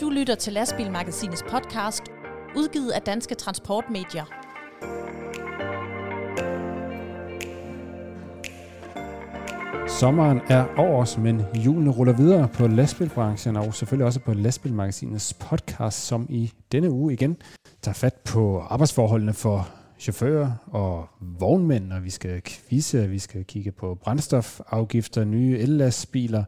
Du lytter til Lastbilmagasinets podcast, udgivet af Danske Transportmedier. Sommeren er over os, men julen ruller videre på lastbilbranchen og selvfølgelig også på Lastbilmagasinets podcast, som i denne uge igen tager fat på arbejdsforholdene for chauffører og vognmænd, og vi skal quizze, vi skal kigge på brændstofafgifter, nye ellastbiler,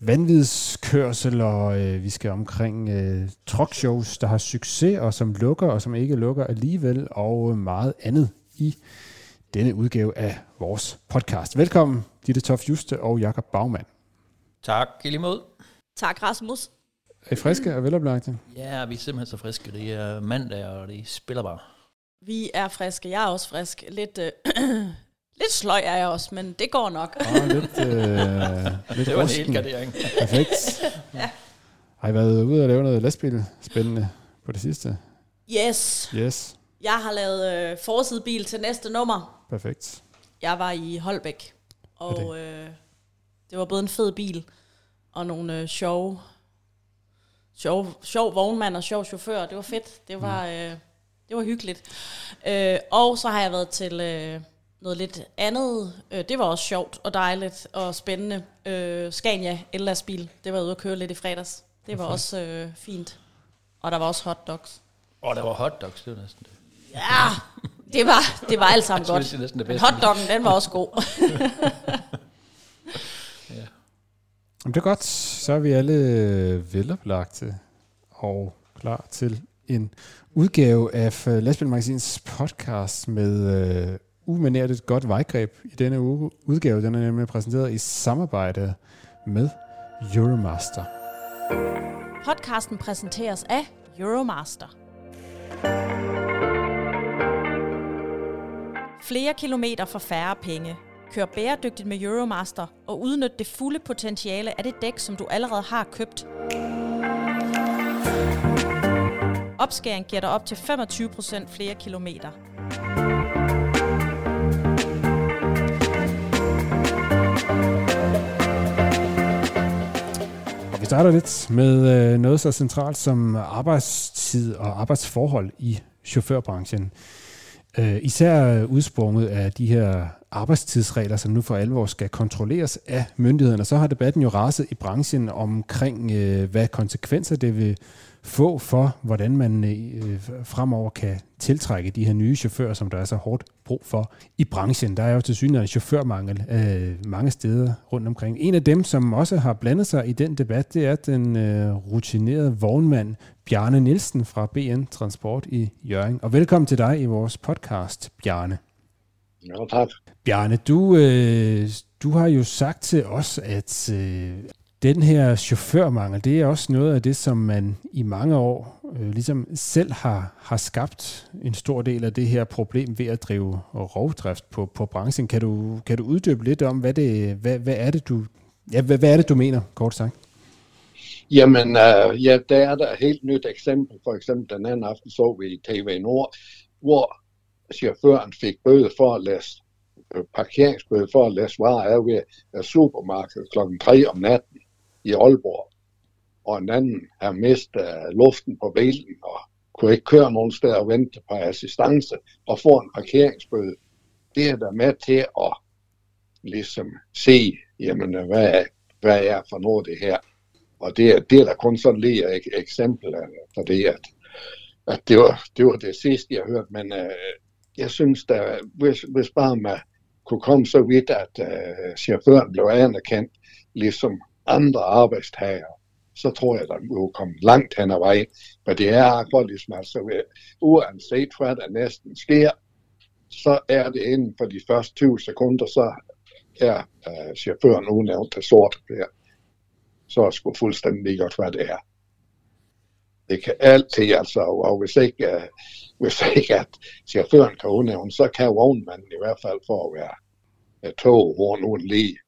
vanvidskørsel, og øh, vi skal omkring øh, truckshows, der har succes, og som lukker, og som ikke lukker alligevel, og meget andet i denne udgave af vores podcast. Velkommen, Ditte Toft Juste og Jakob Bagmand. Tak, i lige. Tak, Rasmus. Er I friske og veloplagte? Ja, vi er simpelthen så friske. Det er mandag, og det spiller bare. Vi er friske. Jeg er også frisk. Lidt, øh, lidt sløj er jeg også, men det går nok. Og lidt, øh, lidt Det var en hel gardering. Perfekt. Har I været ude og lave noget lastbil spændende på det sidste? Yes. Yes. Jeg har lavet øh, forsidebil til næste nummer. Perfekt. Jeg var i Holbæk, og øh, det var både en fed bil og nogle øh, sjove, sjove, sjov vognmand og sjov chauffør. Det var fedt. Det var, øh, det var hyggeligt. Øh, og så har jeg været til øh, noget lidt andet. Øh, det var også sjovt og dejligt og spændende. Øh, Scania ellastbil. Det var ude at køre lidt i fredags. Det var også øh, fint. Og der var også hotdogs. Og der var hotdogs, det var næsten det. Ja, det var, det var alt sammen godt. det næsten det Men bedste. hotdoggen, den var også god. Jamen, det er godt. Så er vi alle veloplagte og klar til en udgave af øh, Lastbilmagasinets podcast med øh, umanerligt godt vejgreb i denne uge. Udgave den er nemlig præsenteret i samarbejde med Euromaster. Podcasten præsenteres af Euromaster. Flere kilometer for færre penge. Kør bæredygtigt med Euromaster og udnyt det fulde potentiale af det dæk, som du allerede har købt. Opskæring giver dig op til 25% flere kilometer. Og vi starter lidt med øh, noget så centralt som arbejdstid og arbejdsforhold i chaufførbranchen. Øh, især udsprunget af de her arbejdstidsregler, som nu for alvor skal kontrolleres af myndighederne. Så har debatten jo raset i branchen omkring, øh, hvad konsekvenser det vil få for, hvordan man øh, fremover kan tiltrække de her nye chauffører, som der er så hårdt brug for i branchen. Der er jo til synligheden chaufførmangel øh, mange steder rundt omkring. En af dem, som også har blandet sig i den debat, det er den øh, rutinerede vognmand Bjarne Nielsen fra BN Transport i Jørgen. Og velkommen til dig i vores podcast, Bjarne. Ja, tak. Bjarne, du, øh, du har jo sagt til os, at øh, den her chaufførmangel, det er også noget af det, som man i mange år øh, ligesom selv har, har skabt en stor del af det her problem ved at drive rovdrift på, på branchen. Kan du, kan du uddybe lidt om, hvad, det, hvad, hvad er det, du Ja, hvad, hvad er det, du mener, kort sagt? Jamen, øh, ja, der er der et helt nyt eksempel. For eksempel den anden aften så vi i TV Nord, hvor chaufføren fik bøde for at læse øh, parkeringsbøde for at læse varer af ved øh, supermarkedet kl. 3 om natten i Aalborg. Og en anden har mistet øh, luften på bilen og kunne ikke køre nogen steder og vente på assistance og få en parkeringsbøde. Det er der med til at ligesom se, jamen, øh, hvad, er, hvad er for noget det her. Og det, er- det er der kun sådan lige et eksempel af, for det, at, at det, var, det var det sidste, jeg hørte. Men øh, jeg synes, der, hvis, hvis bare man kunne komme så vidt, at øh, chaufføren blev anerkendt, ligesom andre arbejdstager, så tror jeg, at vi vil komme langt hen ad vejen. Men det er akkurat ligesom, altså, øh, uanset hvad der næsten sker, så er det inden for de første 20 sekunder, så er øh, chaufføren udnævnt til sort her. Så er sgu fuldstændig godt, hvad det er. Det kan altid, altså, og, hvis ikke, øh, hvis ikke at chaufføren kan udnævne, så kan vognmanden i hvert fald for at være uh, tog, hvor nu lige.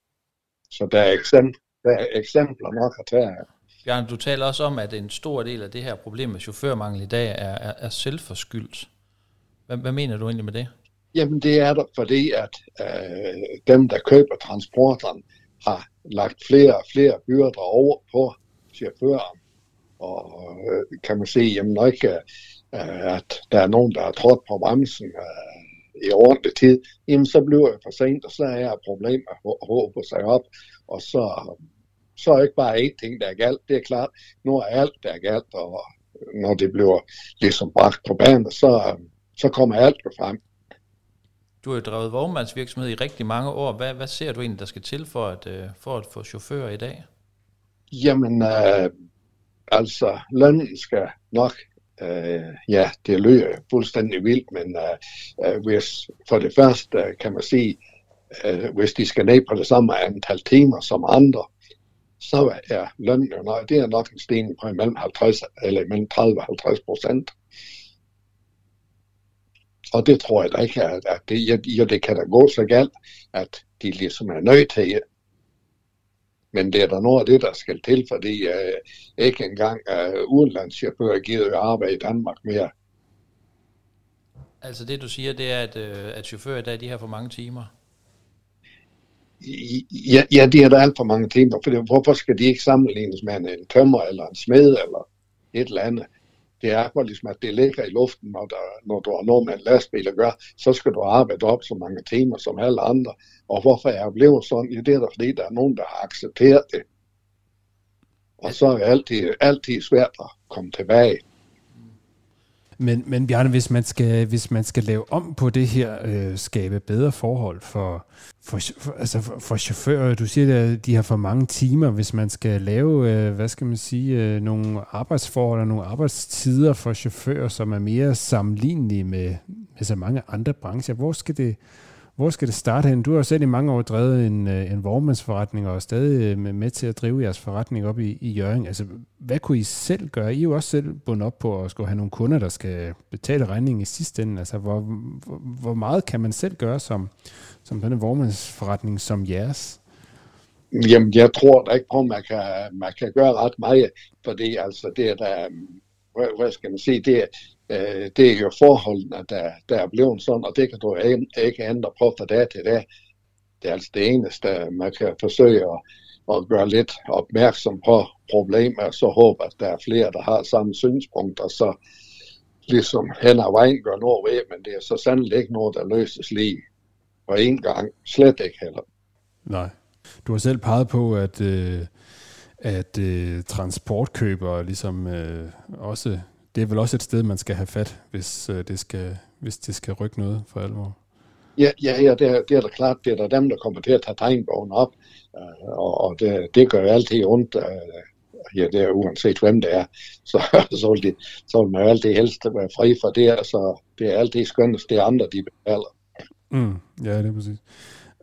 Så der er, eksempler, eksempler nok at tage af. Bjarne, du taler også om, at en stor del af det her problem med chaufførmangel i dag er, er, er selvforskyldt. Hvad, hvad mener du egentlig med det? Jamen det er der, fordi at øh, dem, der køber transporterne, har lagt flere og flere byrder over på chaufføren. Og øh, kan man sige, jamen ikke, øh, at der er nogen, der har trådt på bremsen øh, i ordentlig tid, jamen så bliver det for sent, og så er der problemer at håbe sig op, og så, så er det ikke bare én ting, der er galt. Det er klart, nu er alt, der er galt, og når det bliver ligesom bragt på banen, så, så kommer alt jo frem. Du har jo drevet vognmandsvirksomhed i rigtig mange år. Hvad, hvad ser du egentlig, der skal til for at, øh, for at få chauffører i dag? Jamen, øh, altså, lønnen skal nok, øh, ja, det lyder fuldstændig vildt, men øh, øh, hvis, for det første kan man sige, øh, hvis de skal ned på det samme antal timer som andre, så er lønnen jo nok, det er nok en stigning på mellem 50 eller mellem 30 og 50 procent. Og det tror jeg da ikke, at, at det, jo, det kan da gå så galt, at de ligesom er nødt til men det er der noget af det, der skal til, fordi uh, ikke engang uh, udenlandschauffører giver jo arbejde i Danmark mere. Altså det, du siger, det er, at, øh, at chauffører i dag, de har for mange timer? Ja, ja de er der alt for mange timer, for hvorfor skal de ikke sammenlignes med en tømmer eller en smed eller et eller andet? det er bare ligesom, at det ligger i luften, når, der, når du har noget med en lastbil at gøre, så skal du arbejde op så mange timer som alle andre. Og hvorfor er jeg blevet sådan? Ja, det er der, fordi der er nogen, der har accepteret det. Og så er det altid, altid svært at komme tilbage. Men, men Bjarne, hvis man, skal, hvis man skal lave om på det her, øh, skabe bedre forhold for, for, for, altså for, for chauffører, du siger, at de har for mange timer, hvis man skal lave, øh, hvad skal man sige, øh, nogle arbejdsforhold og nogle arbejdstider for chauffører, som er mere sammenlignelige med, med så mange andre brancher, hvor skal det, hvor skal det starte hen? Du har selv i mange år drevet en, øh, en vormandsforretning og er stadig øh, med til at drive jeres forretning op i, i Jørgen. Altså, hvad kunne I selv gøre? I er jo også selv bundet op på at skulle have nogle kunder, der skal betale regningen i sidste ende. Altså, hvor, hvor, hvor meget kan man selv gøre som, som denne vormandsforretning som jeres? Jamen, jeg tror da ikke på, at man kan, man kan gøre ret meget, fordi altså, det der, hvad, hvad skal man sige, det er, øh, det er jo forholdene, der, der er blevet sådan, og det kan du ikke ændre på fra dag til dag. Det er altså det eneste, man kan forsøge at, at gøre lidt opmærksom på problemer, så håber at der er flere, der har samme synspunkter, så ligesom hen ad vejen gør noget ved, men det er så sandelig ikke noget, der løses lige på en gang. Slet ikke heller. Nej. Du har selv peget på, at, øh, at øh, transportkøbere ligesom øh, også det er vel også et sted, man skal have fat, hvis, øh, det, skal, hvis det skal rykke noget for alvor. Ja, ja, ja det, er, det er da klart, det er der dem, der kommer til at tage tegnbogen op, øh, og, og det, det gør jo altid ondt, øh, ja, det er uanset hvem det er, så, så, vil, de, så vil man jo altid helst være fri for det, så det er altid skønnest, det er andre, de betaler. Mm, ja, det er præcis.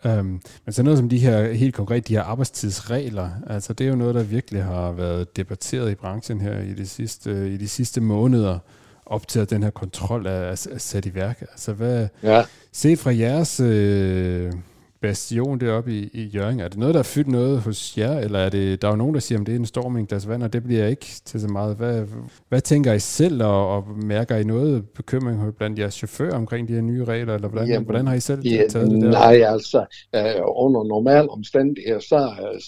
Um, men så noget som de her, helt konkret, de her arbejdstidsregler, altså det er jo noget, der virkelig har været debatteret i branchen her i de sidste, i de sidste måneder, op til at den her kontrol er, er, er sat i værk. Altså hvad, ja. set fra jeres øh, bastion deroppe i, i Jørgen. Er det noget, der er fyldt noget hos jer, eller er det, der er jo nogen, der siger, at det er en storm i glas vand, og det bliver ikke til så meget. Hvad, hvad tænker I selv, og, og mærker I noget bekymring blandt jeres chauffører omkring de her nye regler, eller hvordan, Jamen, hvordan har I selv ja, taget det der? Nej, altså, øh, under normal omstændigheder, så,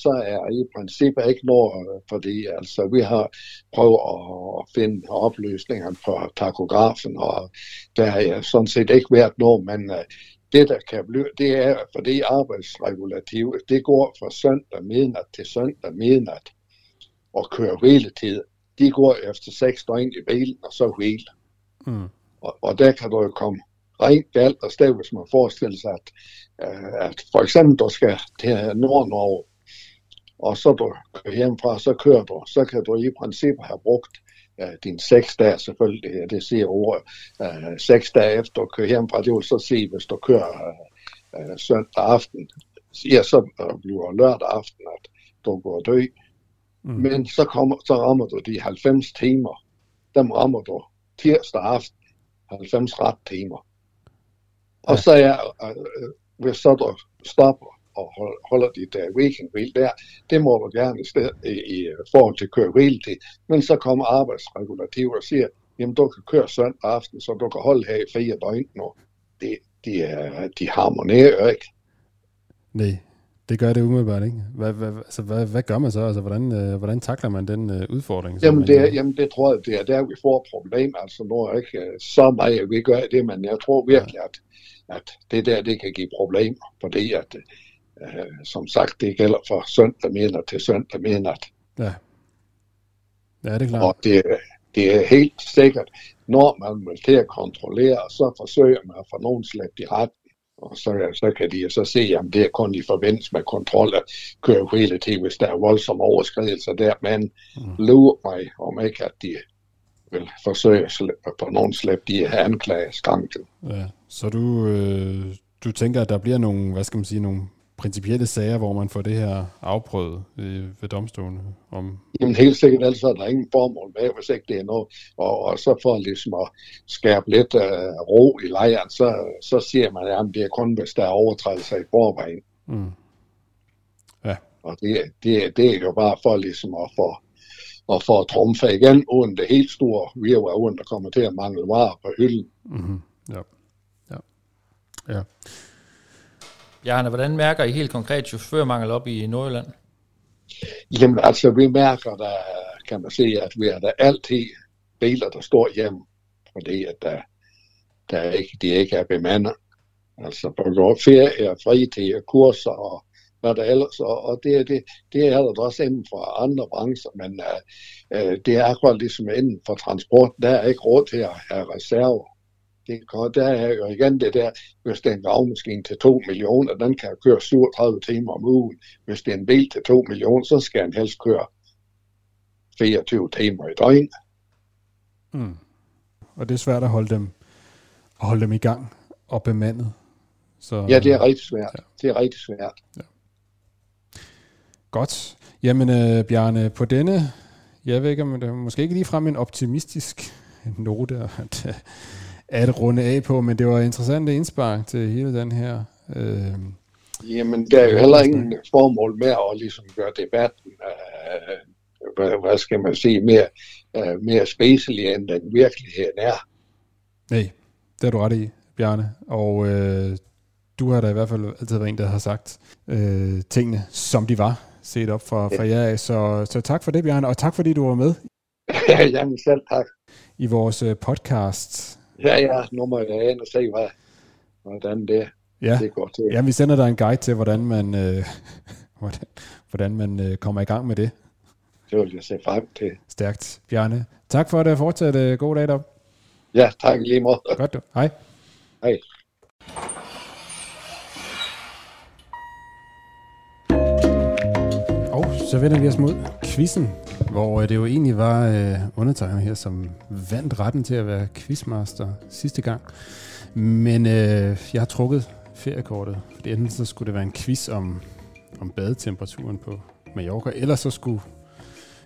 så er i princippet ikke noget, fordi altså, vi har prøvet at finde opløsninger på takografen, og der er sådan set ikke været noget, men øh, det, der kan blive, det er, for det arbejdsregulativ, det går fra søndag midnat til søndag midnat og kører hviletid. De går efter seks døgn i bilen, og så hvile. Mm. Og, og der kan du jo komme rent galt og sted, hvis man forestiller sig, at, uh, at for eksempel du skal til Nord-Norge, og så du kører hjemmefra, så kører du, så kan du i princippet have brugt uh, din seks dage selvfølgelig, ja, det siger ordet, uh, seks dage efter du kører hjemmefra, det vil så sige, hvis du kører uh, søndag aften, ja, så bliver lørdag aften, at du går dø. Mm. Men så, kommer, så rammer du de 90 timer. Dem rammer du tirsdag aften, 90 ret timer. Og ja. så er, uh, hvis så du stopper og holder dit uh, weekendhvil der, det må du gerne i, sted, i, i forhold til køre hviletid. Men så kommer arbejdsregulativer og siger, jamen du kan køre søndag aften, så du kan holde her i fire døgn nu. Det, de, er, de harmonerer ikke. Nej, Det gør det umiddelbart, ikke? Hvad, hvad, altså, hvad, hvad gør man så? Altså, hvordan, øh, hvordan takler man den øh, udfordring? Jamen man- det, jamen det tror jeg, det er der, vi får problemer. Altså nu er ikke øh, så meget, vi gør det, men jeg tror virkelig, at, at det der, det kan give problemer, fordi at, øh, som sagt, det gælder for søndag midnat til søndag midnat. Ja. Ja, det er klart. Og det, det er helt sikkert, når man vil til at kontrollere, så forsøger man at få nogen slæbt i retten. Og så, så kan de så se, at det er kun i forbindelse med kontrol, at kører hele tiden, hvis der er voldsomme overskridelser der. Men Mm. lurer mig om ikke, at de vil forsøge at på nogen slæb de her anklageskanken. Ja. Så du, øh, du tænker, at der bliver nogle, hvad skal man sige, nogle principielle sager, hvor man får det her afprøvet øh, ved domstolen? Om, Jamen helt sikkert, ellers er der ingen formål med, hvis ikke det er noget. Og, og så for ligesom at skabe lidt uh, ro i lejren, så, så siger man, at det er kun, hvis der er overtrædelser i forvejen. mm. Og det, det, det er jo bare for ligesom at få, at få trumfe igen, uden det helt store virvar, uden der kommer til at mangle varer på hylden. Mm-hmm. Ja. Ja. Ja. Bjarne, hvordan mærker I helt konkret chaufførmangel op i Nordjylland? Jamen altså, vi mærker der, kan man se, at vi er der altid biler, der står hjemme, fordi at der, der ikke, de ikke er bemandet. Altså på grund af ferie, fritid, kurser og hvad der ellers, og, og det, er det, det er der også inden for andre brancher, men uh, det er akkurat ligesom inden for transport, der er ikke råd til at have reserver. Det kan, der er jo igen det der, hvis det er en gravmaskine til 2 millioner, den kan køre 37 timer om ugen. Hvis det er en bil til 2 millioner, så skal den helst køre 24 timer i døgn. Mm. Og det er svært at holde dem, at holde dem i gang og bemandet. Så, Ja, det er rigtig svært. Det er rigtig svært. Godt. Jamen, øh, Bjarne, på denne, jeg ved ikke, om det er måske ikke lige frem en optimistisk note at, øh, at runde af på, men det var interessant indspark til hele den her. Øh, Jamen, der er jo heller ingen formål med at ligesom gøre debatten, øh, hvad, hvad skal man sige, mere, øh, mere spacelig, end den virkeligheden er. nej, det har du ret i, Bjarne. Og øh, du har da i hvert fald altid været en, der har sagt øh, tingene, som de var, set op fra, fra jer af. Så, så tak for det, Bjarne, og tak fordi du var med Jamen selv tak. i vores øh, podcast. Ja, ja, nu må jeg ind og se, hvad, hvordan det, Ja. det går til. Ja, vi sender dig en guide til, hvordan man, øh, hvordan, hvordan man øh, kommer i gang med det. Det vil jeg se frem til. Stærkt, Bjarne. Tak for det. Fortsat øh, god dag derop. Ja, tak lige måde. Godt du. Hej. Hej. Og så vender vi os mod quizzen, hvor øh, det jo egentlig var øh, undertegnet her, som vandt retten til at være quizmaster sidste gang. Men øh, jeg har trukket feriekortet, fordi enten så skulle det være en quiz om, om badetemperaturen på Mallorca, eller så skulle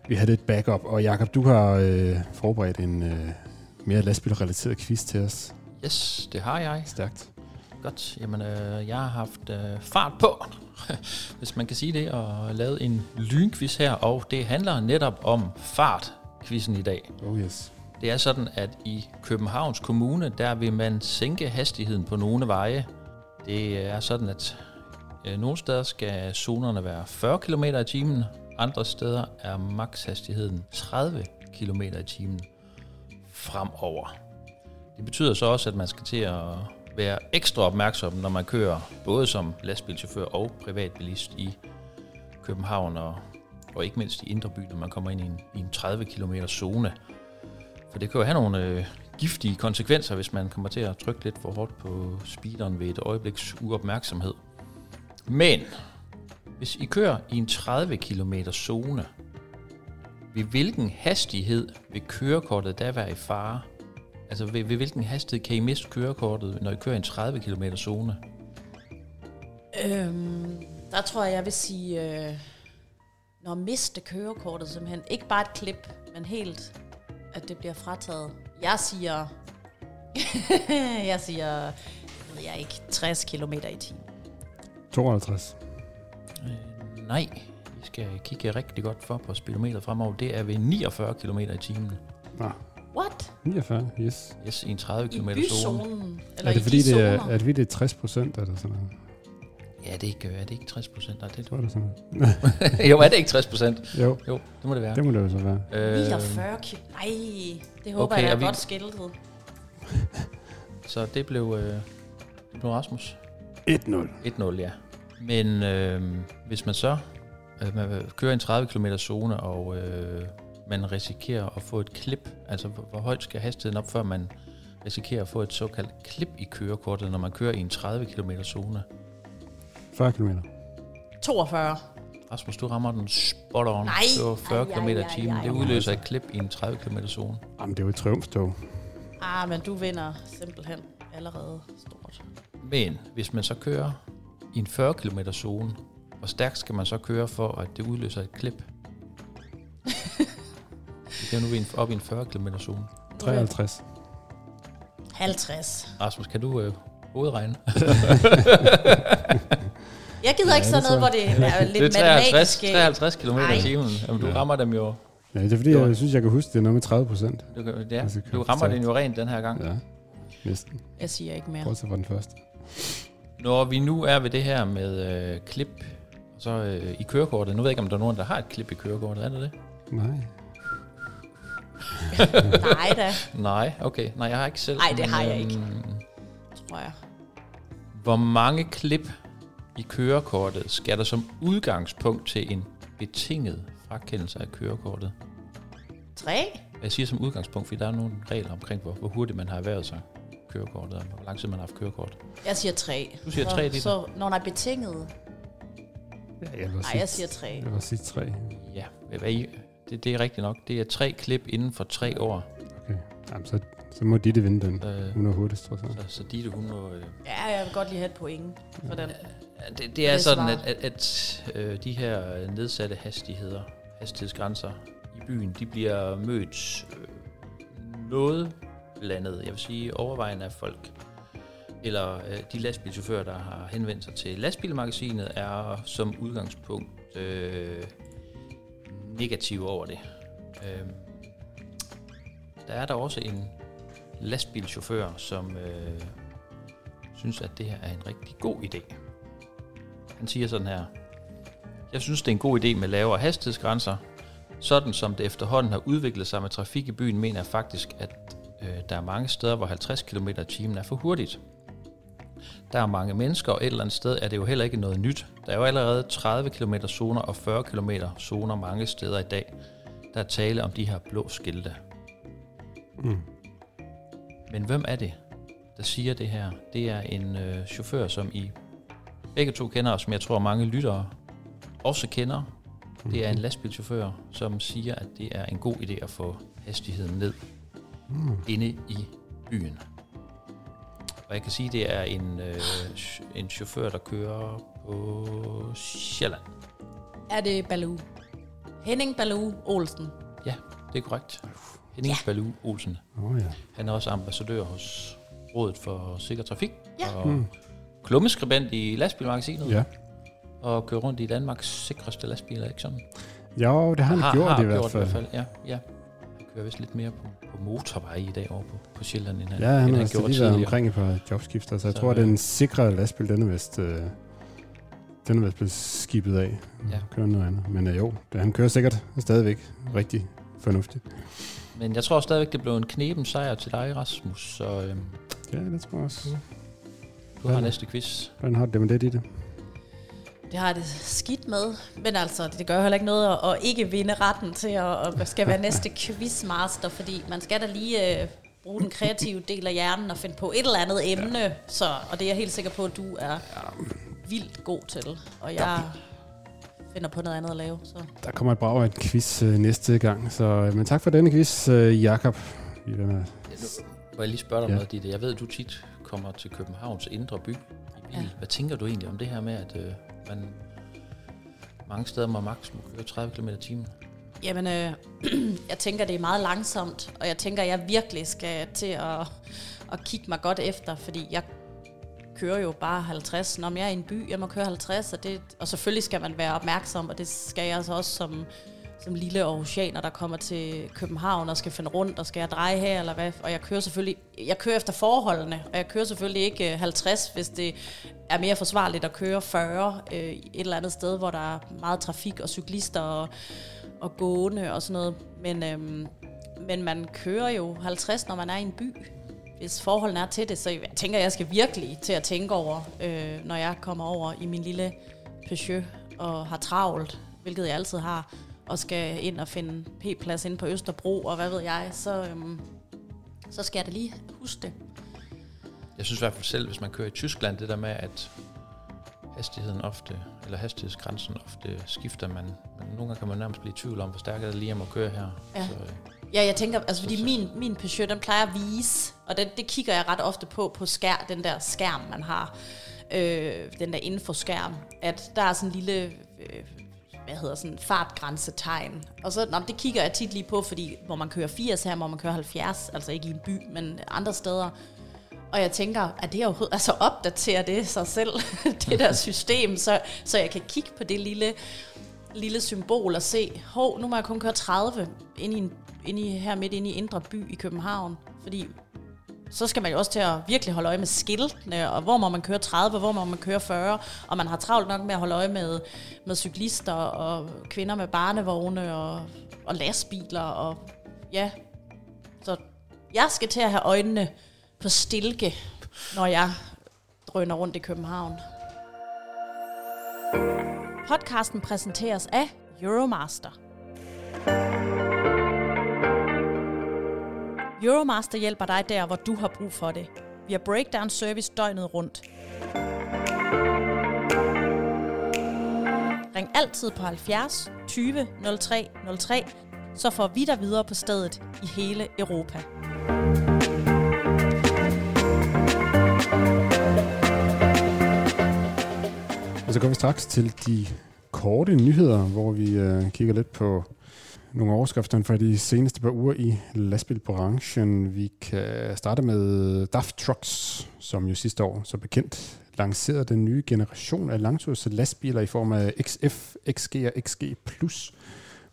vi have lidt backup. Og Jakob, du har øh, forberedt en øh, mere lastbilrelateret quiz til os. Yes, det har jeg. Stærkt. Godt. Jamen, øh, jeg har haft øh, fart på, hvis man kan sige det, og lavet en lynquiz her, og det handler netop om fart, quizzen i dag. Oh yes. Det er sådan, at i Københavns Kommune, der vil man sænke hastigheden på nogle veje. Det er sådan, at øh, nogle steder skal zonerne være 40 km i timen, andre steder er makshastigheden 30 km i timen fremover. Det betyder så også, at man skal til at være ekstra opmærksom, når man kører både som lastbilchauffør og privatbilist i København og, og ikke mindst i Indre By, når man kommer ind i en, i en 30 km zone. For det kan jo have nogle øh, giftige konsekvenser, hvis man kommer til at trykke lidt for hårdt på speederen ved et øjebliks uopmærksomhed. Men hvis I kører i en 30 km zone, ved hvilken hastighed vil kørekortet da være i fare? Altså ved, ved hvilken hastighed kan I miste kørekortet, når I kører i en 30 km zone? Øhm, der tror jeg, jeg vil sige, øh, når miste kørekortet simpelthen. Ikke bare et klip, men helt, at det bliver frataget. Jeg siger, jeg siger, ved jeg ikke, 60 km i timen. 52. Øh, nej, I skal kigge rigtig godt for på speedometeret fremover. Det er ved 49 km i timen. Nå, What? 49, yes. Yes, i en 30 I km zone. byzonen? Eller er det i fordi, de det er, er det, fordi det er 60 procent eller sådan noget? Ja, det er ikke, er det ikke 60 procent? Nej, det Tror du sådan? jo, er det ikke 60 procent? Jo, Jo, det må det være. det må det jo så være. Øh, 49 kilo. Nej, det håber Okay, jeg, er er vi- godt skiltet. så det blev, øh, det blev Rasmus. 1-0. 1-0, ja. Men øh, hvis man så øh, man kører en 30 km zone, og øh, man risikerer at få et klip, altså hvor, hvor højt skal hastigheden op, før man risikerer at få et såkaldt klip i kørekortet, når man kører i en 30 km zone. 40 km. 42. Rasmus, du rammer den spot on. Nej. Det var 40 Ej, ej, km i timen. Det udløser et klip i en 30 km zone. Jamen, det er jo et triumftog. Ah, men du vinder simpelthen allerede stort. Men hvis man så kører i en 40 km zone, hvor stærkt skal man så køre for, at det udløser et klip? Vi kan nu i en- op i en 40 km zone. 53. 50. Rasmus, kan du øh, hovedregne? Jeg gider Ja, ikke sådan det noget, hvor det er lidt det er 53, matematisk. 53 km i timen. Jamen, du Ja. rammer dem jo. Ja, det er fordi, Det jeg synes, jeg kan huske, det er noget med 30 procent. Du, ja, Altså, du rammer den jo rent den her gang. Ja, næsten. Jeg siger ikke mere. Bortset fra den første. Når vi nu er ved det her med øh, klip, så øh, i kørekortet. Nu ved jeg ikke, om der er nogen, der har et klip i kørekortet. Er det det? Nej. Nej da, Nej, okay. Nej, jeg har ikke selv. Ej, det har jeg men, ikke. øhm, tror jeg. Hvor mange klip i kørekortet skal der som udgangspunkt til en betinget frakendelse af kørekortet? 3? Jeg siger som udgangspunkt, fordi der er nogle regler omkring, hvor, hvor hurtigt man har erhvervet sig kørekortet, og hvor lang tid man har haft kørekort. Jeg siger 3. Du siger tre, Ditte. Så når der er betinget. Ja, jeg vil Nej, sige, jeg siger 3. Jeg vil sige 3. Ja, hvad I, det, det er rigtigt nok. Det er tre klip inden for tre år. Okay. Jamen, så, så må Ditte vinde den. Øh, Hun er hurtigst, tror jeg. så, så Ditte, hun må... Øh, Ja, jeg vil godt lige have et point for den. Ja, det, det er Det sådan, at, at, at øh, de her øh, nedsatte hastigheder, hastighedsgrænser i byen, de bliver mødt øh, noget blandet. Jeg vil sige overvejende af folk, eller øh, de lastbilchauffører, der har henvendt sig til lastbilmagasinet, er som udgangspunkt øh, negative over det. Øh, der er der også en lastbilchauffør, som øh, synes, at det her er en rigtig god idé. Han siger sådan her. Jeg synes, det er en god idé med lavere hastighedsgrænser. Sådan som det efterhånden har udviklet sig med trafik i byen, mener jeg faktisk, at øh, der er mange steder, hvor 50 km i timen er for hurtigt. Der er mange mennesker, og et eller andet sted er det jo heller ikke noget nyt. Der er jo allerede 30 km zoner og 40 km zoner mange steder i dag. Der er tale om de her blå skilte. Mm. Men hvem er det, der siger det her? Det er en øh, chauffør, som I begge to kender, og som jeg tror mange lyttere også kender. Det er en lastbilchauffør, som siger, at det er en god idé at få hastigheden ned Mm. inde i byen. Og jeg kan sige, at det er en, øh, en chauffør, der kører på Sjælland. Er det Baloo? Henning Baloo Olsen. Ja, det er korrekt. Henning ja. Balu Olsen. Oh, ja. Han er også ambassadør hos Rådet for Sikker Trafik. Ja. Og Mm. klummeskribent i lastbilmagasinet. Ja. Og kører rundt i Danmarks sikreste lastbiler, ikke sådan? Jo, det har han gjort har i hvert gjort fald. i hvert fald. Ja, ja. Kører vist lidt mere på, på motorvej i dag over på, på Sjælland, end han, Ja, han end har han altså gjorde tidligere. omkring et par jobskifter, så jeg Så, tror, at øh, den sikre lastbil, den er vist, øh, den er vist blevet skibet af. Ja. Kører noget andet. Men øh, jo, det, han kører sikkert stadigvæk rigtig fornuftigt. Men jeg tror stadigvæk, det blev en knepen sejr til dig, Rasmus. Så øhm, Ja, det tror jeg også. du har Ja. næste quiz. Hvordan har det med det i det? Det har jeg det skidt med. Men altså, det gør jo heller ikke noget at, at ikke vinde retten til at, at skal være næste quizmaster, fordi man skal da lige øh, bruge den kreative del af hjernen og finde på et eller andet emne. Ja. Så, og det er jeg helt sikker på, at du er vildt god til. Og jeg finder på noget andet at lave. Så. Der kommer et brag af en quiz øh, næste gang. Så, øh, men tak for denne quiz, øh, Jakob. Vi er med. Må jeg lige spørge dig om Ja. noget, Ditte? Jeg ved, at du tit kommer til Københavns indre by i bil. Ja. Hvad tænker du egentlig om det her med, at øh, man mange steder må maks må køre 30 km i timen? Jamen, øh, jeg tænker, det er meget langsomt, og jeg tænker, jeg virkelig skal til at, at kigge mig godt efter, fordi jeg kører jo bare 50. Når jeg er i en by, jeg må køre 50, og, det, og selvfølgelig skal man være opmærksom, og det skal jeg altså også som som lille oceaner, der kommer til København og skal finde rundt, og skal jeg dreje her, eller hvad? Og jeg kører selvfølgelig, jeg kører efter forholdene, og jeg kører selvfølgelig ikke øh, 50, hvis det er mere forsvarligt at køre 40 øh, et eller andet sted, hvor der er meget trafik og cyklister og, og gående og sådan noget. Men, øhm, men man kører jo 50, når man er i en by, hvis forholdene er til det. Så jeg tænker, jeg skal virkelig til at tænke over, øh, når jeg kommer over i min lille Peugeot og har travlt, hvilket jeg altid har, og skal ind og finde P-plads ind på Østerbro, og hvad ved jeg, så, øhm, så skal jeg da lige huske det. Jeg synes i hvert fald selv, hvis man kører i Tyskland, det der med, at hastigheden ofte, eller hastighedsgrænsen ofte skifter, man, men nogle gange kan man nærmest blive i tvivl om, hvor stærkt er det lige at køre her. Ja. Så, øh, Ja, jeg tænker, altså fordi min, min Peugeot, den plejer at vise, og det, det kigger jeg ret ofte på, på skær, den der skærm, man har, øh, den der infoskærm, at der er sådan en lille, øh, hvad hedder sådan, fartgrænsetegn. Og så, nå, det kigger jeg tit lige på, fordi hvor man kører 80 her, hvor man kører 70, altså ikke i en by, men andre steder. Og jeg tænker, at det overhovedet, altså opdaterer det sig selv, det der system, så, så jeg kan kigge på det lille, lille symbol og se, hov, nu må jeg kun køre 30 ind i en ind i, her midt inde i Indre By i København. Fordi så skal man jo også til at virkelig holde øje med skiltene, og hvor må man køre 30, hvor må man køre 40, og man har travlt nok med at holde øje med, med cyklister og kvinder med barnevogne og, og lastbiler, og ja, så jeg skal til at have øjnene på stilke, når jeg drøner rundt i København. Podcasten præsenteres af Euromaster. Euromaster hjælper dig der, hvor du har brug for det. Vi har breakdown service døgnet rundt. Ring altid på 70 20 03 03, så får vi dig videre på stedet i hele Europa. Og så går vi straks til de korte nyheder, hvor vi øh, kigger lidt på nogle overskrifter fra de seneste par uger i lastbilbranchen. Vi kan starte med DAF Trucks, som jo sidste år så bekendt lancerede den nye generation af langturs lastbiler i form af XF, XG og XG Plus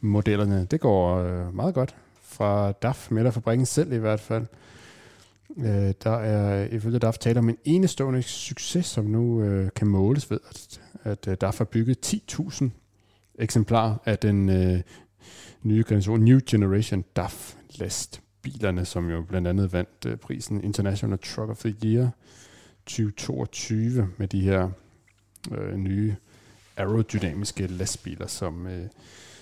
modellerne. Det går øh, meget godt fra DAF, med fabrikken selv i hvert fald. Øh, der er ifølge DAF tale om en enestående succes, som nu øh, kan måles ved, at, at øh, DAF har bygget 10.000 eksemplarer af den øh, nye generation, New Generation DAF lastbilerne, som jo blandt andet vandt øh, prisen International Truck of the Year 2022 med de her øh, nye aerodynamiske lastbiler, som, øh,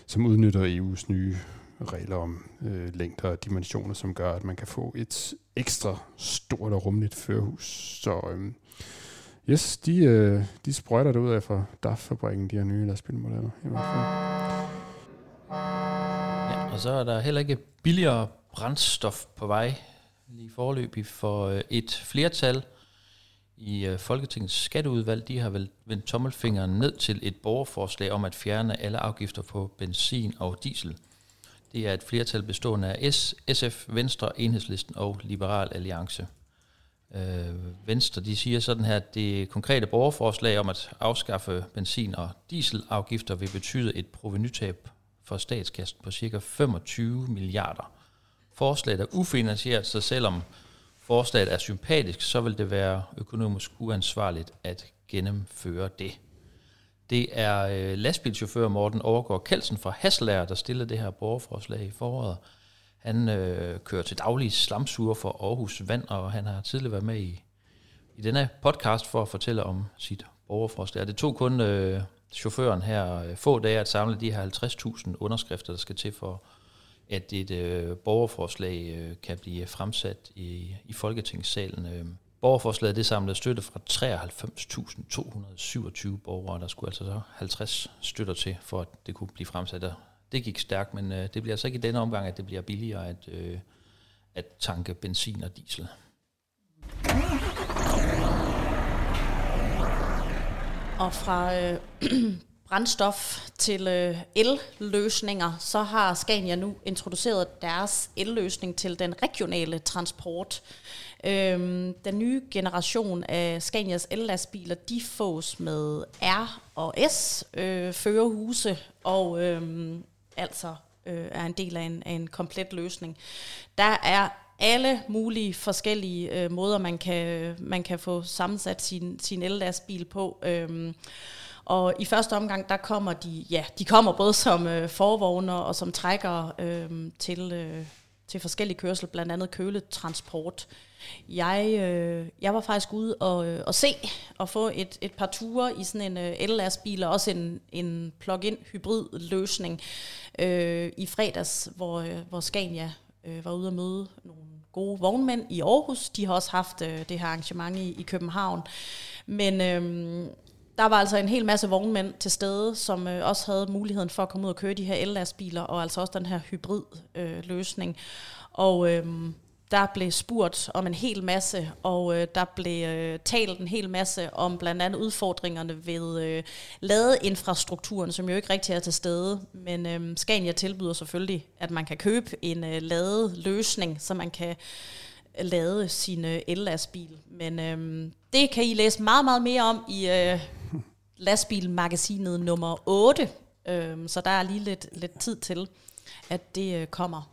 som udnytter EU's nye regler om øh, længder og dimensioner, som gør, at man kan få et ekstra stort og rummeligt førerhus. Så øh, yes, de, øh, de sprøjter det ud af fra DAF-fabrikken, de her nye lastbilmodeller i hvert fald. Og så er der heller ikke billigere brændstof på vej lige forløbig for øh, et flertal i øh, Folketingets skatteudvalg. De har vel vendt tommelfingeren ned til et borgerforslag om at fjerne alle afgifter på benzin og diesel. Det er et flertal bestående af S, SF, Venstre, Enhedslisten og Liberal Alliance. Øh, Venstre de siger sådan her, at det konkrete borgerforslag om at afskaffe benzin- og dieselafgifter vil betyde et provenytab for statskassen på cirka 25 milliarder. Forslaget er ufinansieret, så selvom forslaget er sympatisk, så vil det være økonomisk uansvarligt at gennemføre det. Det er øh, lastbilchauffør Morten Overgaard Kelsen fra Hasselager, der stiller det her borgerforslag i foråret. Han øh, kører til daglig slamsuger for Aarhus Vand, og han har tidligere været med i, i denne podcast for at fortælle om sit borgerforslag. Det tog kun øh, chaufføren her øh, få dage at samle de her 50.000 underskrifter, der skal til for, at et øh, borgerforslag øh, kan blive fremsat i, i Folketingssalen. Øh, borgerforslaget det samlede støtte fra 93.227 borgere, der skulle altså så 50 støtter til, for at det kunne blive fremsat. Det gik stærkt, men øh, det bliver altså ikke i denne omgang, at det bliver billigere at, øh, at tanke benzin og diesel. Og fra øh, brændstof til øh, el-løsninger, så har Scania nu introduceret deres el-løsning til den regionale transport. Øhm, den nye generation af Scanias el-lastbiler, de fås med R og S øh, førerhuse, og øh, altså øh, er en del af en, af en komplet løsning. Der er alle mulige forskellige øh, måder, man kan, man kan få sammensat sin, sin ellastbil på. Øhm, og i første omgang, der kommer de, ja, de kommer både som øh, forvogner og som trækker øh, til, øh, til forskellige kørsel, blandt andet køletransport. Jeg, øh, jeg var faktisk ude og, øh, og se og få et, et par ture i sådan en øh, el-lastbil og også en, en plug-in hybrid løsning øh, i fredags, hvor, øh, hvor Scania øh, var ude at møde nogle gode vognmænd i Aarhus. De har også haft øh, det her arrangement i, i København. Men øh, der var altså en hel masse vognmænd til stede, som øh, også havde muligheden for at komme ud og køre de her ellastbiler, og altså også den her hybrid øh, løsning. Og øh, der blev spurgt om en hel masse, og øh, der blev øh, talt en hel masse om blandt andet udfordringerne ved øh, ladeinfrastrukturen, som jo ikke rigtig er til stede. Men øh, Scania tilbyder selvfølgelig, at man kan købe en øh, ladeløsning, så man kan øh, lade sin øh, el-lastbil. Men øh, det kan I læse meget, meget mere om i øh, lastbilmagasinet nummer 8. Øh, så der er lige lidt, lidt tid til, at det øh, kommer.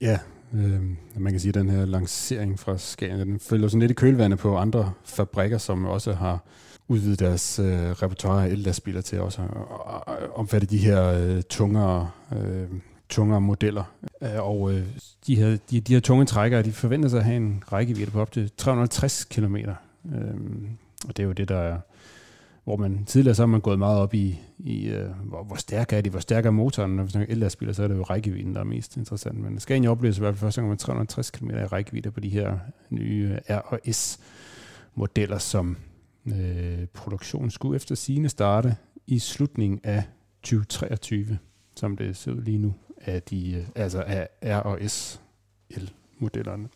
Ja, øh, man kan sige, at den her lancering fra Scania, den følger sådan lidt i kølvandet på andre fabrikker, som også har udvidet deres øh, repertoire af ellastbiler til også at omfatte de her øh, tungere, øh, tungere modeller. Øh, og øh, de, her, de, de her tunge trækkere, de forventer sig at have en rækkevidde på op til 350 km. Øh, og det er jo det, der er hvor man tidligere så har man gået meget op i, i uh, hvor, hvor stærk er de, hvor stærk er motoren. Når vi snakker el-lastbiler, så er det jo rækkevidden, der er mest interessant. Men Scania oplever i hvert fald første gang med 360 km i rækkevidde på de her nye R og S modeller, som øh, produktionen skulle efter sine starte i slutningen af 2023, som det ser ud lige nu, af de, øh, altså af R og S modellerne.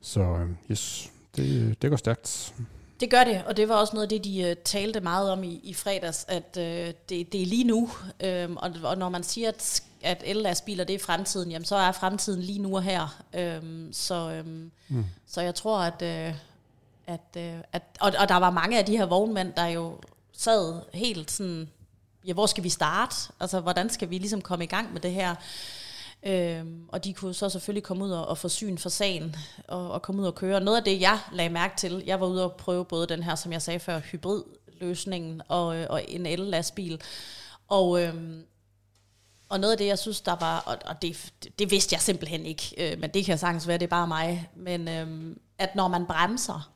Så øh, yes, det, øh, det går stærkt. Det gør det, og det var også noget af det, de uh, talte meget om i, i fredags, at uh, det, det er lige nu, um, og, og når man siger, at, at el-lastbiler det er fremtiden, jamen så er fremtiden lige nu og her. Um, så, um, mm. så jeg tror, at, uh, at, uh, at og, og der var mange af de her vognmænd, der jo sad helt sådan, ja, hvor skal vi starte? Altså, hvordan skal vi ligesom komme i gang med det her? Øhm, og de kunne så selvfølgelig komme ud og, og få syn for sagen og, og komme ud og køre. Noget af det, jeg lagde mærke til, jeg var ude og prøve både den her, som jeg sagde før, hybridløsningen og, øh, og en el-lastbil. Og, øhm, og noget af det, jeg synes, der var, og, og det, det vidste jeg simpelthen ikke, øh, men det kan sagtens være, det er bare mig, men øhm, at når man bremser,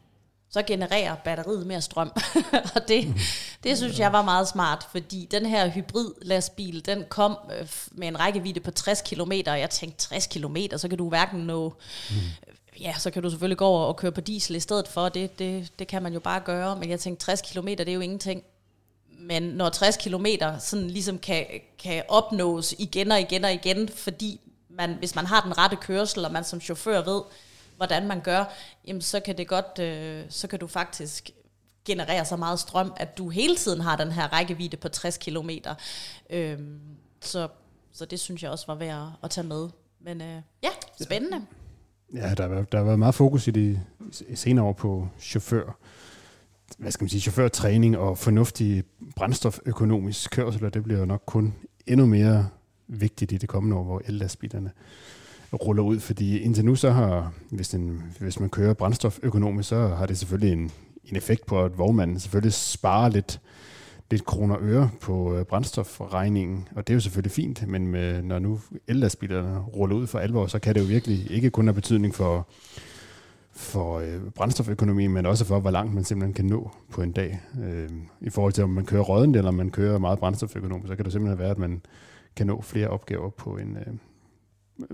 så genererer batteriet mere strøm. og det, det synes jeg var meget smart, fordi den her hybrid lastbil, den kom øh, med en rækkevidde på 60 km, og jeg tænkte 60 km, så kan du hverken nå... Mm. Ja, så kan du selvfølgelig gå over og køre på diesel i stedet for, det, det, det kan man jo bare gøre, men jeg tænkte 60 km, det er jo ingenting. Men når 60 km sådan ligesom kan, kan opnås igen og igen og igen, fordi man, hvis man har den rette kørsel, og man som chauffør ved, hvordan man gør, jamen så kan det godt, øh, så kan du faktisk generere så meget strøm, at du hele tiden har den her rækkevidde på 60 km. Øhm, så, så det synes jeg også var værd at tage med. Men øh, ja, spændende. Ja, der har, der været meget fokus i de senere år på chauffør, hvad skal man sige, chaufførtræning og fornuftig brændstoføkonomisk kørsel, og det bliver jo nok kun endnu mere vigtigt i det kommende år, hvor el-lastbilerne ruller ud, fordi indtil nu så har, hvis, den, hvis man kører brændstoføkonomisk, så har det selvfølgelig en, en effekt på, at vognmanden selvfølgelig sparer lidt, lidt kroner og øre på øh, brændstofregningen, og det er jo selvfølgelig fint, men med, når nu ellastbilerne ruller ud for alvor, så kan det jo virkelig ikke kun have betydning for, for øh, brændstoføkonomien, men også for, hvor langt man simpelthen kan nå på en dag. Øh, I forhold til, om man kører råden, eller om man kører meget brændstoføkonomisk, så kan det simpelthen være, at man kan nå flere opgaver på en, øh,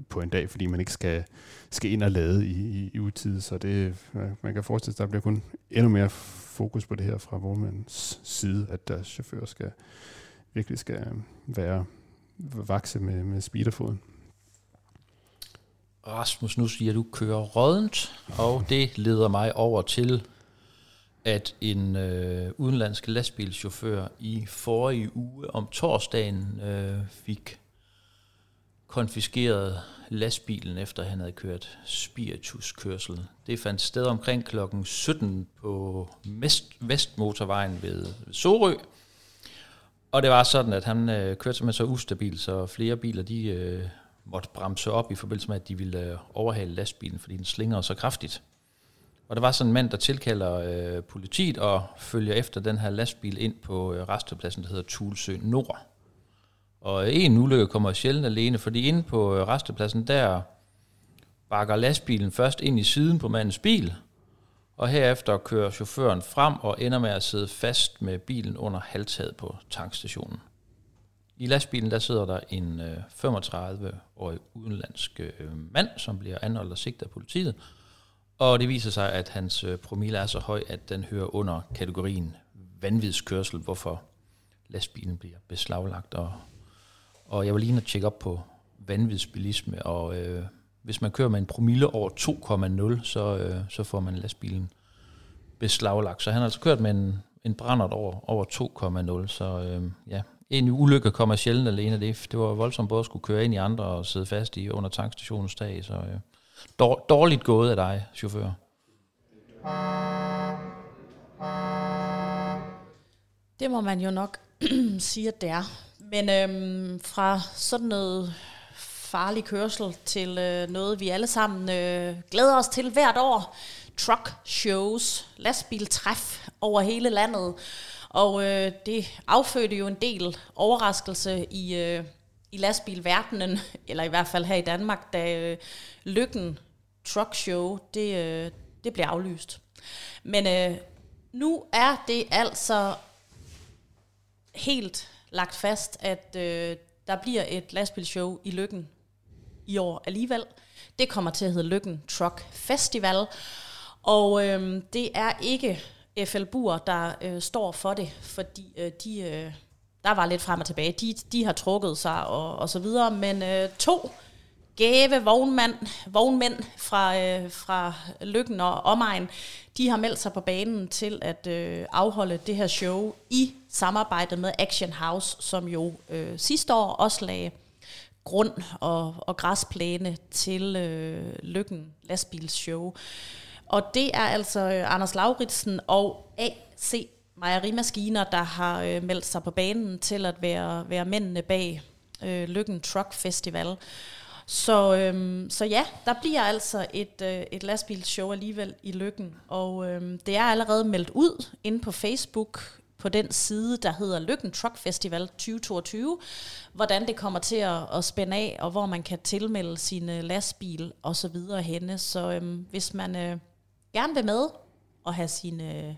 på en dag, fordi man ikke skal, skal ind og lade i, i, i utid. Så det, man kan forestille sig, at der bliver kun endnu mere fokus på det her fra vognmandens side, at deres chauffører skal virkelig skal øh, være vakse med, med speederfoden. Rasmus, nu siger du kører rådent, og det leder mig over til, at en øh, udenlandsk lastbilchauffør i forrige uge om torsdagen øh, fik konfiskeret lastbilen, efter han havde kørt spirituskørsel. Det fandt sted omkring klokken 17 på Vestmotorvejen ved Sorø. Og det var sådan, at han øh, kørte simpelthen så ustabil, så flere biler de øh, måtte bremse op i forbindelse med, at de ville øh, overhale lastbilen, fordi den slinger så kraftigt. Og der var sådan en mand, der tilkalder øh, politiet og følger efter den her lastbil ind på øh, restepladsen, der hedder Tulsø Nord. Og en ulykke kommer sjældent alene, fordi inde på øh, restepladsen, der bakker lastbilen først ind i siden på mandens bil, og herefter kører chaufføren frem og ender med at sidde fast med bilen under halvtaget på tankstationen. I lastbilen der sidder der en øh, 35-årig udenlandsk øh, mand, som bliver anholdt og sigtet af politiet, og det viser sig, at hans promille er så høj, at den hører under kategorien vanvidskørsel, hvorfor lastbilen bliver beslaglagt. Og, og jeg var lige at tjekke op på vanvidsbilisme, og øh, hvis man kører med en promille over 2,0, så, øh, så får man lastbilen beslaglagt. Så han har altså kørt med en, en brændert over, over 2,0, så øh, ja, en ulykke kommer sjældent alene. Det, det var voldsomt både at skulle køre ind i andre og sidde fast i under tankstationens tag, så øh, dårligt gået af dig, chauffør. Det må man jo nok sige, at det er. Men øhm, fra sådan noget farlig kørsel til øh, noget, vi alle sammen øh, glæder os til hvert år. Truck shows, lastbiltræf over hele landet. Og øh, det affødte jo en del overraskelse i, øh, i lastbilverdenen, eller i hvert fald her i Danmark, da øh, Lykken Truck Show, det, øh, det blev aflyst. Men øh, nu er det altså helt lagt fast, at øh, der bliver et lastbilshow i Lykken i år alligevel. Det kommer til at hedde Lykken Truck Festival, og øh, det er ikke FL Bur, der øh, står for det, fordi øh, de, øh, der var lidt frem og tilbage. De, de har trukket sig og, og så videre, men øh, to gave vognmand, vognmænd fra, øh, fra Lykken og omegn, de har meldt sig på banen til at øh, afholde det her show i samarbejde med Action House, som jo øh, sidste år også lagde grund og, og græsplæne til øh, Lykken lastbilsshow. Og det er altså øh, Anders Lauritsen og AC Mejerimaskiner, der har øh, meldt sig på banen til at være, være mændene bag øh, Lykken Truck Festival. Så, øhm, så ja, der bliver altså et, øh, et lastbilshow alligevel i Lykken, og øhm, det er allerede meldt ud inde på Facebook på den side, der hedder Lykken Truck Festival 2022, hvordan det kommer til at, at spænde af, og hvor man kan tilmelde sin lastbil og så videre henne. Så øhm, hvis man øh, gerne vil med og have sin øh,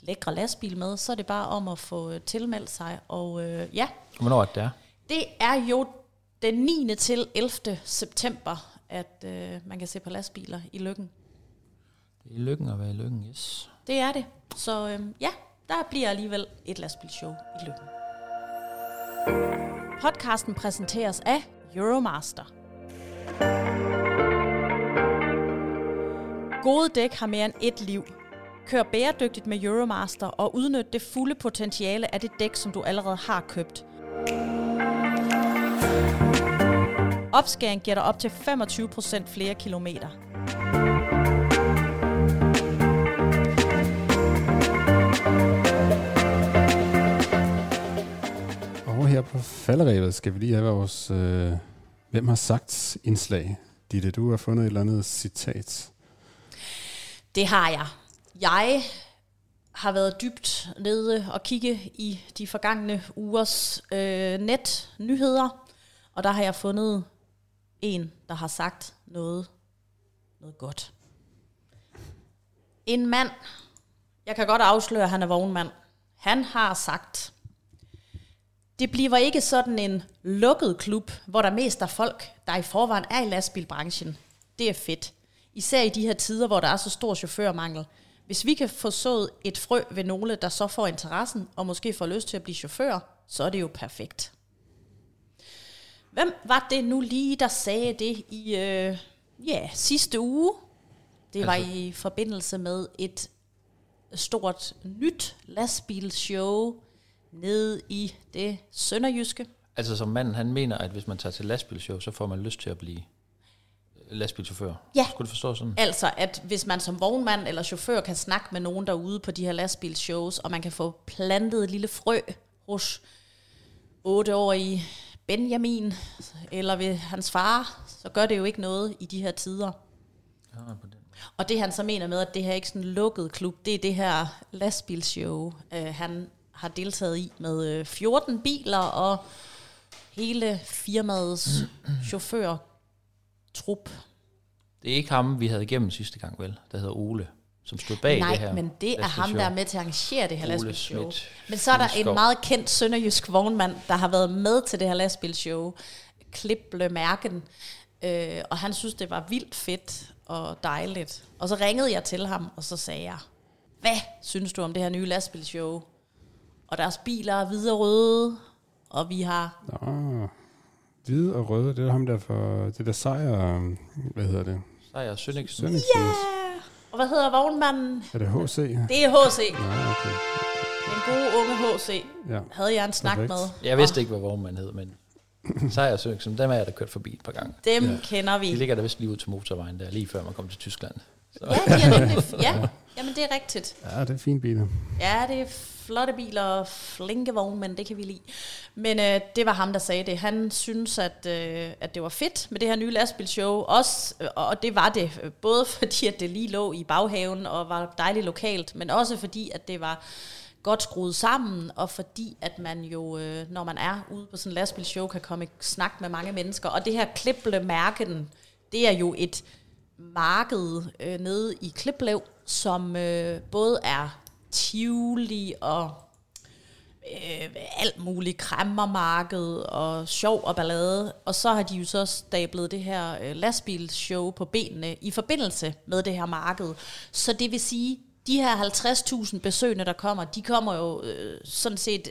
lækre lastbil med, så er det bare om at få øh, tilmeldt sig. Og øh, ja. Hvornår er det? Det er jo den 9. til 11. september, at øh, man kan se på lastbiler i Lykken. Det er i Lykken at være i Lykken, yes. Det er det. Så øh, ja, der bliver alligevel et lastbilshow i Lykken. Podcasten præsenteres af Euromaster. Gode dæk har mere end et liv. Kør bæredygtigt med Euromaster og udnyt det fulde potentiale af det dæk, som du allerede har købt. Opskæring giver dig op til 25% flere kilometer. Og her på falderevet skal vi lige have vores øh, Hvem har sagt indslag. Ditte, du har fundet et eller andet citat. Det har jeg. Jeg har været dybt nede og kigge i de forgangne ugers øh, net-nyheder, og der har jeg fundet en, der har sagt noget, noget godt. En mand, jeg kan godt afsløre, at han er vognmand, han har sagt, det bliver ikke sådan en lukket klub, hvor der mest er folk, der i forvejen er i lastbilbranchen. Det er fedt. Især i de her tider, hvor der er så stor chaufførmangel. Hvis vi kan få sået et frø ved nogle, der så får interessen, og måske får lyst til at blive chauffør, så er det jo perfekt. Hvem var det nu lige, der sagde det i øh, ja, sidste uge? Det altså. var i forbindelse med et stort nyt lastbilshow nede i det sønderjyske. Altså som manden, han mener, at hvis man tager til lastbilshow, så får man lyst til at blive lastbilchauffør. Ja. Skulle du forstå sådan? Altså, at hvis man som vognmand eller chauffør kan snakke med nogen derude på de her lastbilshows, og man kan få plantet et lille frø hos 8-årige Benjamin, eller ved hans far, så gør det jo ikke noget i de her tider. Ja, på den. Og det han så mener med, at det her ikke er sådan en lukket klub, det er det her lastbilshow, øh, han har deltaget i med øh, 14 biler og hele firmaets chaufførtrup. Det er ikke ham, vi havde igennem sidste gang, vel? Der hedder Ole, som stod bag Nej, det her. men det er ham, der er med til at arrangere det her lastbilshow. Men så er der en meget kendt sønderjysk vognmand, der har været med til det her lastbilshow, Klible Mærken, øh, og han synes, det var vildt fedt og dejligt. Og så ringede jeg til ham, og så sagde jeg, hvad synes du om det her nye lastbilshow? Og deres biler er hvide og røde, og vi har... Nå, hvide og røde, det er ham der for, det der sejr, hvad hedder det? Sejr Sønniksen. Sønnigsens. Ja! Og hvad hedder vognmanden? Er det HC? Det er H.C. Ja, okay. Den gode unge H.C. Ja. Havde jeg en snak Perfekt. med. Jeg vidste ikke, hvad vognmand hed, men Sejr Sønniksen, dem er jeg da kørt forbi et par gange. Dem ja. kender vi. De ligger der vist lige ud til motorvejen der, lige før man kommer til Tyskland. Så. Ja, de er nemlig, ja, jamen det er rigtigt. ja, det er fint biler. Ja, det er flotte biler og flinke vognmænd, det kan vi lide. Men øh, det var ham, der sagde det. Han synes, at, øh, at det var fedt med det her nye lastbilshow. Også, øh, og det var det, øh, både fordi, at det lige lå i baghaven og var dejligt lokalt, men også fordi, at det var godt skruet sammen, og fordi, at man jo, øh, når man er ude på sådan en lastbilshow, kan komme i snak med mange mennesker. Og det her Klible Mærken, det er jo et marked øh, nede i Kliplev, som øh, både er Tivoli og øh, alt muligt krammermarked og sjov og ballade. Og så har de jo så stablet det her øh, lastbilshow på benene i forbindelse med det her marked. Så det vil sige, de her 50.000 besøgende, der kommer, de kommer jo øh, sådan set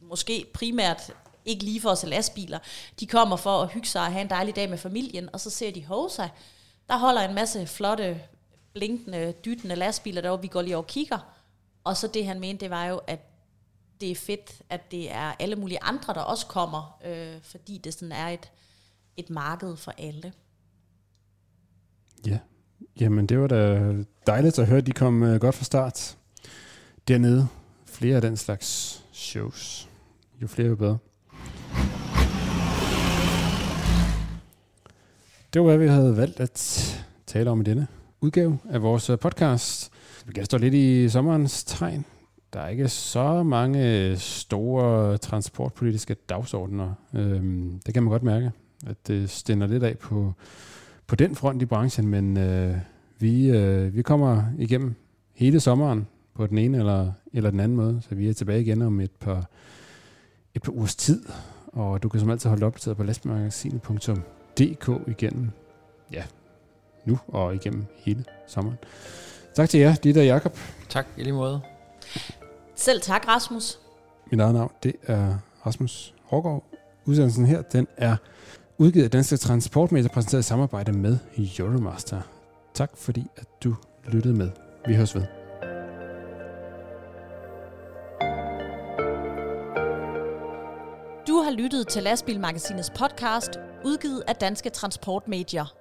måske primært ikke lige for at se lastbiler. De kommer for at hygge sig og have en dejlig dag med familien, og så ser de Hosa. Der holder en masse flotte, blinkende, dyttende lastbiler derovre, vi går lige over og kigger. Og så det han mente, det var jo, at det er fedt, at det er alle mulige andre, der også kommer, øh, fordi det sådan er et, et marked for alle. Ja, jamen det var da dejligt at høre, at de kom øh, godt fra start. Dernede, flere af den slags shows. Jo flere, jo bedre. Det var, hvad vi havde valgt at tale om i denne udgave af vores øh, podcast. Vi kan stå lidt i sommerens tegn. Der er ikke så mange store transportpolitiske dagsordner. Øhm, det kan man godt mærke, at det stænder lidt af på, på den front i branchen, men øh, vi, øh, vi kommer igennem hele sommeren på den ene eller, eller den anden måde, så vi er tilbage igen om et par, et par ugers tid, og du kan som altid holde opdateret på lastmagasinet.dk igennem, ja, nu og igennem hele sommeren. Tak til jer, Ditte og Jakob. Tak, i lige måde. Selv tak, Rasmus. Mit eget navn, det er Rasmus Hårgaard. Udsendelsen her, den er udgivet af Danske Transportmedier, præsenteret i samarbejde med Euromaster. Tak fordi, at du lyttede med. Vi høres ved. Du har lyttet til Lastbilmagasinets podcast, udgivet af Danske Transportmedier.